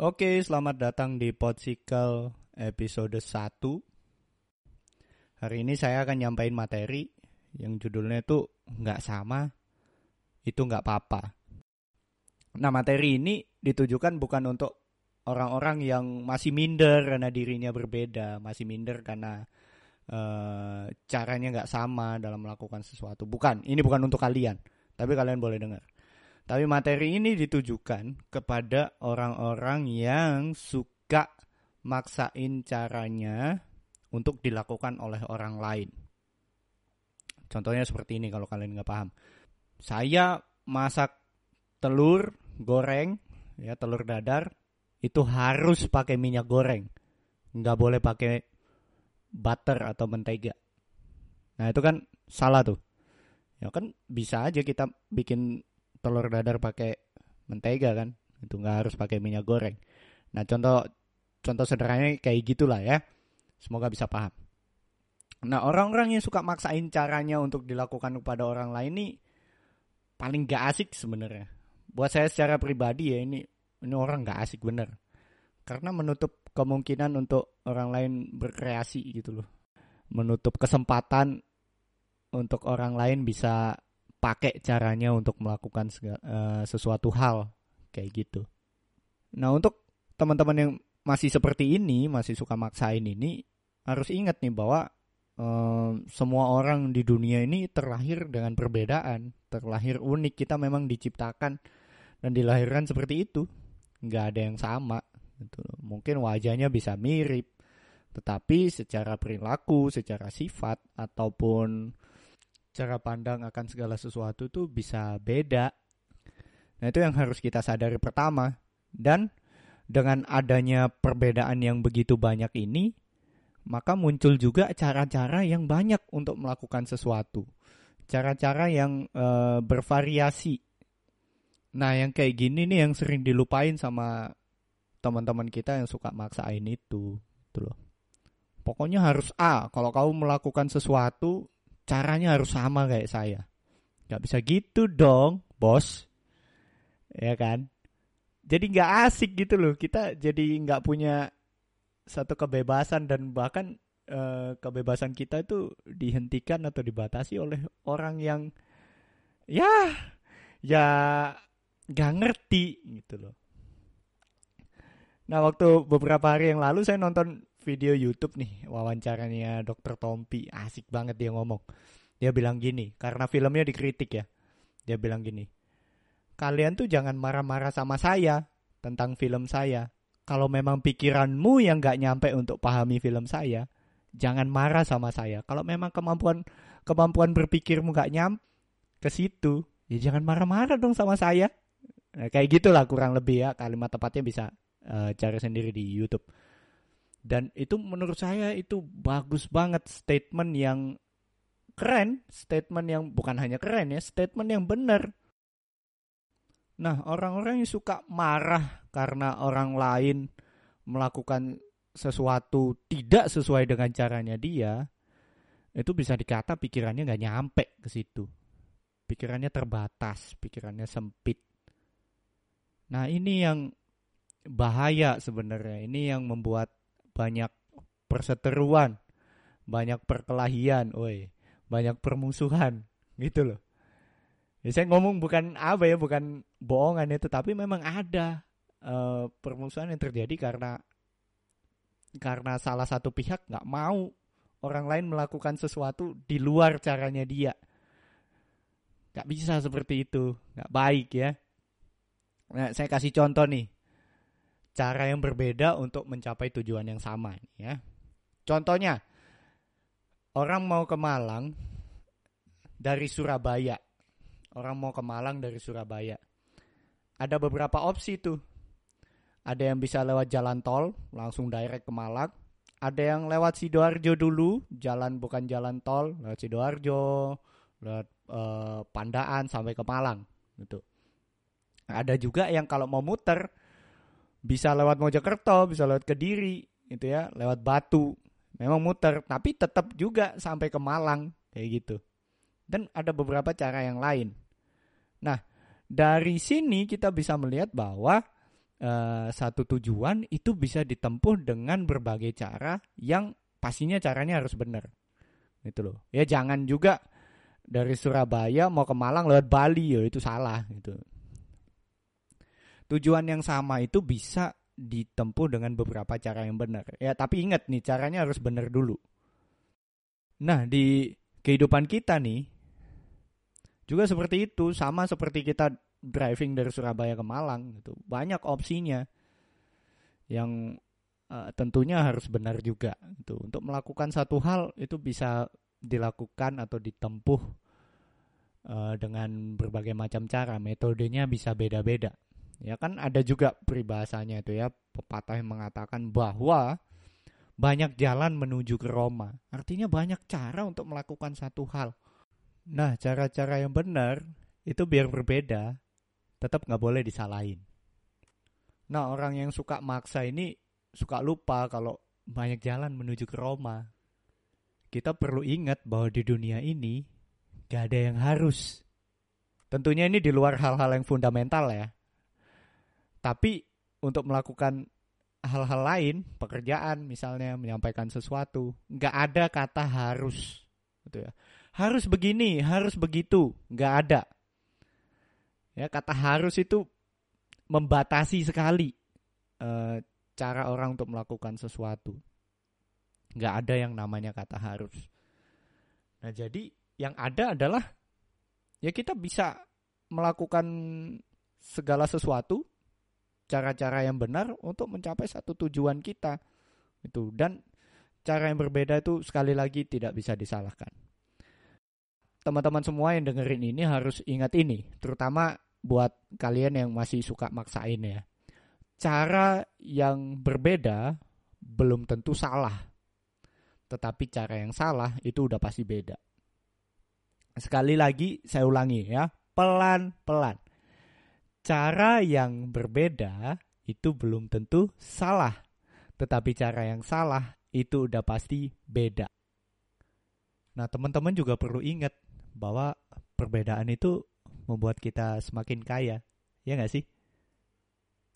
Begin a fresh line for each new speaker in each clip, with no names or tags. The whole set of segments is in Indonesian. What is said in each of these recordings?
Oke, selamat datang di Podsicle episode 1. Hari ini saya akan nyampain materi yang judulnya itu nggak sama, itu nggak apa-apa. Nah, materi ini ditujukan bukan untuk orang-orang yang masih minder karena dirinya berbeda, masih minder karena uh, caranya nggak sama dalam melakukan sesuatu. Bukan, ini bukan untuk kalian, tapi kalian boleh dengar. Tapi materi ini ditujukan kepada orang-orang yang suka maksain caranya untuk dilakukan oleh orang lain. Contohnya seperti ini kalau kalian nggak paham. Saya masak telur goreng, ya telur dadar, itu harus pakai minyak goreng. Nggak boleh pakai butter atau mentega. Nah itu kan salah tuh. Ya kan bisa aja kita bikin telur dadar pakai mentega kan itu nggak harus pakai minyak goreng. Nah contoh contoh sederhananya kayak gitulah ya. Semoga bisa paham. Nah orang-orang yang suka maksain caranya untuk dilakukan kepada orang lain ini paling gak asik sebenarnya. Buat saya secara pribadi ya ini ini orang gak asik bener. Karena menutup kemungkinan untuk orang lain berkreasi gitu loh. Menutup kesempatan untuk orang lain bisa pakai caranya untuk melakukan uh, sesuatu hal kayak gitu. Nah untuk teman-teman yang masih seperti ini, masih suka maksain ini, harus ingat nih bahwa uh, semua orang di dunia ini terlahir dengan perbedaan, terlahir unik. Kita memang diciptakan dan dilahirkan seperti itu, nggak ada yang sama. Gitu. Mungkin wajahnya bisa mirip, tetapi secara perilaku, secara sifat ataupun cara pandang akan segala sesuatu tuh bisa beda. Nah, itu yang harus kita sadari pertama. Dan dengan adanya perbedaan yang begitu banyak ini, maka muncul juga cara-cara yang banyak untuk melakukan sesuatu. Cara-cara yang e, bervariasi. Nah, yang kayak gini nih yang sering dilupain sama teman-teman kita yang suka maksain itu, gitu loh. Pokoknya harus A. Kalau kamu melakukan sesuatu, caranya harus sama kayak saya. Gak bisa gitu dong, bos. Ya kan? Jadi gak asik gitu loh. Kita jadi gak punya satu kebebasan dan bahkan eh, kebebasan kita itu dihentikan atau dibatasi oleh orang yang ya ya gak ngerti gitu loh. Nah waktu beberapa hari yang lalu saya nonton video YouTube nih wawancaranya Dokter Tompi. Asik banget dia ngomong. Dia bilang gini karena filmnya dikritik ya. Dia bilang gini kalian tuh jangan marah-marah sama saya tentang film saya. Kalau memang pikiranmu yang gak nyampe untuk pahami film saya jangan marah sama saya. Kalau memang kemampuan kemampuan berpikirmu gak nyampe ke situ. Ya jangan marah-marah dong sama saya. Nah, kayak gitulah kurang lebih ya. Kalimat tepatnya bisa uh, cari sendiri di YouTube dan itu menurut saya itu bagus banget statement yang keren, statement yang bukan hanya keren ya, statement yang benar. Nah, orang-orang yang suka marah karena orang lain melakukan sesuatu tidak sesuai dengan caranya dia, itu bisa dikata pikirannya nggak nyampe ke situ. Pikirannya terbatas, pikirannya sempit. Nah, ini yang bahaya sebenarnya. Ini yang membuat banyak perseteruan, banyak perkelahian, woi, banyak permusuhan, gitu loh. Ya, saya ngomong bukan apa ya, bukan bohongan itu, tapi memang ada uh, permusuhan yang terjadi karena karena salah satu pihak nggak mau orang lain melakukan sesuatu di luar caranya dia. Gak bisa seperti itu, nggak baik ya. Nah, saya kasih contoh nih cara yang berbeda untuk mencapai tujuan yang sama ya. Contohnya orang mau ke Malang dari Surabaya. Orang mau ke Malang dari Surabaya. Ada beberapa opsi tuh. Ada yang bisa lewat jalan tol, langsung direct ke Malang. Ada yang lewat Sidoarjo dulu, jalan bukan jalan tol, lewat Sidoarjo, lewat uh, Pandaan sampai ke Malang gitu. Ada juga yang kalau mau muter bisa lewat Mojokerto, bisa lewat Kediri, itu ya, lewat Batu. Memang muter, tapi tetap juga sampai ke Malang kayak gitu. Dan ada beberapa cara yang lain. Nah, dari sini kita bisa melihat bahwa uh, satu tujuan itu bisa ditempuh dengan berbagai cara yang pastinya caranya harus benar. Gitu loh. Ya jangan juga dari Surabaya mau ke Malang lewat Bali ya itu salah gitu. Tujuan yang sama itu bisa ditempuh dengan beberapa cara yang benar. Ya, tapi ingat nih, caranya harus benar dulu. Nah, di kehidupan kita nih, juga seperti itu, sama seperti kita driving dari Surabaya ke Malang, gitu. banyak opsinya yang uh, tentunya harus benar juga. Gitu. Untuk melakukan satu hal itu bisa dilakukan atau ditempuh uh, dengan berbagai macam cara, metodenya bisa beda-beda. Ya kan ada juga peribahasanya itu ya, pepatah yang mengatakan bahwa banyak jalan menuju ke Roma. Artinya banyak cara untuk melakukan satu hal. Nah, cara-cara yang benar itu biar berbeda, tetap nggak boleh disalahin. Nah, orang yang suka maksa ini suka lupa kalau banyak jalan menuju ke Roma. Kita perlu ingat bahwa di dunia ini gak ada yang harus. Tentunya ini di luar hal-hal yang fundamental ya. Tapi untuk melakukan hal-hal lain, pekerjaan misalnya menyampaikan sesuatu, nggak ada kata harus, gitu ya. Harus begini, harus begitu, nggak ada. Ya kata harus itu membatasi sekali e, cara orang untuk melakukan sesuatu. Nggak ada yang namanya kata harus. Nah jadi yang ada adalah ya kita bisa melakukan segala sesuatu cara-cara yang benar untuk mencapai satu tujuan kita. Itu dan cara yang berbeda itu sekali lagi tidak bisa disalahkan. Teman-teman semua yang dengerin ini harus ingat ini, terutama buat kalian yang masih suka maksain ya. Cara yang berbeda belum tentu salah. Tetapi cara yang salah itu udah pasti beda. Sekali lagi saya ulangi ya, pelan-pelan cara yang berbeda itu belum tentu salah, tetapi cara yang salah itu udah pasti beda. Nah, teman-teman juga perlu ingat bahwa perbedaan itu membuat kita semakin kaya, ya nggak sih?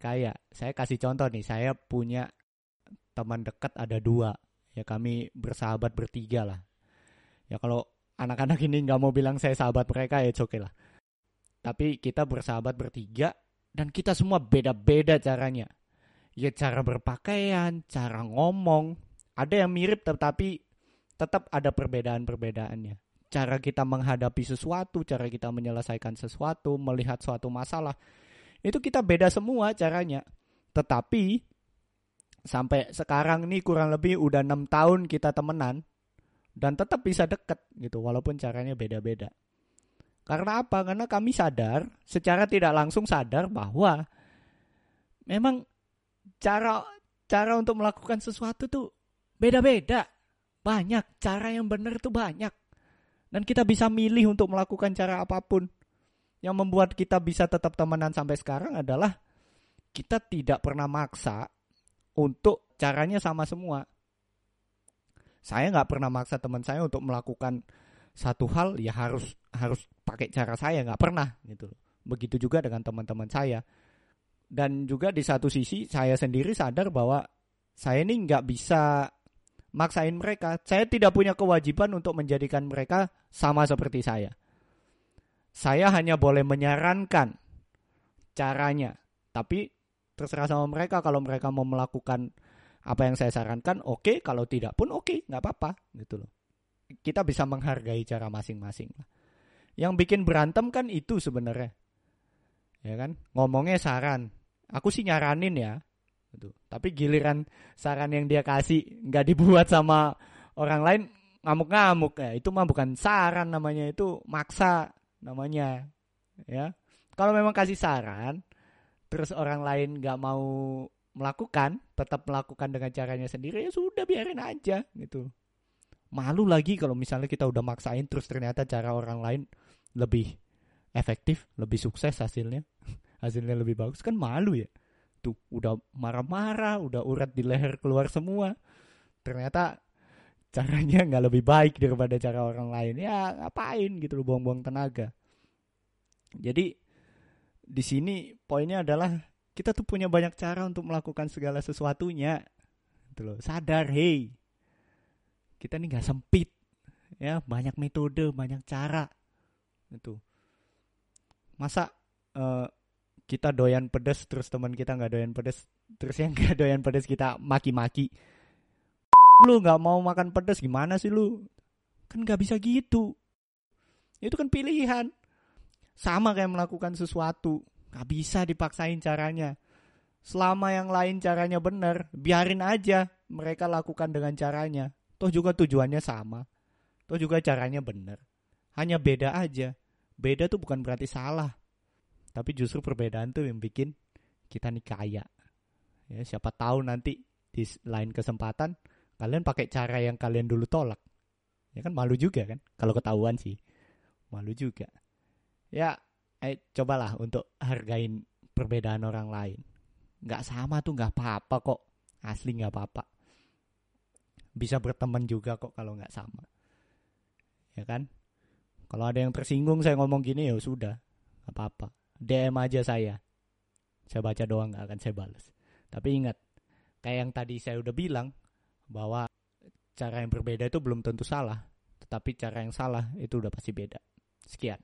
Kaya. Saya kasih contoh nih, saya punya teman dekat ada dua, ya kami bersahabat bertiga lah. Ya kalau anak-anak ini nggak mau bilang saya sahabat mereka ya oke okay lah tapi kita bersahabat bertiga dan kita semua beda-beda caranya. Ya cara berpakaian, cara ngomong, ada yang mirip tetapi tetap ada perbedaan-perbedaannya. Cara kita menghadapi sesuatu, cara kita menyelesaikan sesuatu, melihat suatu masalah, itu kita beda semua caranya. Tetapi sampai sekarang nih kurang lebih udah enam tahun kita temenan dan tetap bisa deket gitu walaupun caranya beda-beda. Karena apa? Karena kami sadar, secara tidak langsung sadar bahwa memang cara cara untuk melakukan sesuatu tuh beda-beda. Banyak cara yang benar itu banyak. Dan kita bisa milih untuk melakukan cara apa pun. Yang membuat kita bisa tetap temenan sampai sekarang adalah kita tidak pernah maksa untuk caranya sama semua. Saya nggak pernah maksa teman saya untuk melakukan satu hal ya harus harus pakai cara saya nggak pernah gitu begitu juga dengan teman-teman saya. Dan juga di satu sisi saya sendiri sadar bahwa saya ini nggak bisa maksain mereka. Saya tidak punya kewajiban untuk menjadikan mereka sama seperti saya. Saya hanya boleh menyarankan caranya. Tapi terserah sama mereka. Kalau mereka mau melakukan apa yang saya sarankan oke. Okay. kalau tidak pun oke. Okay, nggak apa-apa gitu loh kita bisa menghargai cara masing-masing. Yang bikin berantem kan itu sebenarnya. Ya kan? Ngomongnya saran. Aku sih nyaranin ya. Gitu. Tapi giliran saran yang dia kasih nggak dibuat sama orang lain ngamuk-ngamuk ya. Itu mah bukan saran namanya, itu maksa namanya. Ya. Kalau memang kasih saran terus orang lain nggak mau melakukan, tetap melakukan dengan caranya sendiri ya sudah biarin aja gitu malu lagi kalau misalnya kita udah maksain terus ternyata cara orang lain lebih efektif, lebih sukses hasilnya. hasilnya lebih bagus kan malu ya. Tuh udah marah-marah, udah urat di leher keluar semua. Ternyata caranya nggak lebih baik daripada cara orang lain. Ya ngapain gitu loh buang-buang tenaga. Jadi di sini poinnya adalah kita tuh punya banyak cara untuk melakukan segala sesuatunya gitu loh sadar hey kita nih nggak sempit. Ya banyak metode banyak cara. Itu. Masa uh, kita doyan pedes terus teman kita nggak doyan pedes terus yang nggak doyan pedes kita maki-maki. Lu nggak mau makan pedes gimana sih lu? Kan nggak bisa gitu. Itu kan pilihan. Sama kayak melakukan sesuatu. Nggak bisa dipaksain caranya. Selama yang lain caranya benar biarin aja mereka lakukan dengan caranya toh juga tujuannya sama. Toh juga caranya benar. Hanya beda aja. Beda tuh bukan berarti salah. Tapi justru perbedaan tuh yang bikin kita nih kaya. Ya siapa tahu nanti di lain kesempatan kalian pakai cara yang kalian dulu tolak. Ya kan malu juga kan? Kalau ketahuan sih malu juga. Ya eh cobalah untuk hargain perbedaan orang lain. Nggak sama tuh nggak apa-apa kok. Asli nggak apa-apa bisa berteman juga kok kalau nggak sama. Ya kan? Kalau ada yang tersinggung saya ngomong gini ya sudah. Nggak apa-apa. DM aja saya. Saya baca doang nggak akan saya balas tapi ingat kayak yang tadi saya udah bilang bahwa cara yang berbeda itu belum tentu salah. Tetapi cara yang salah itu udah pasti beda. Sekian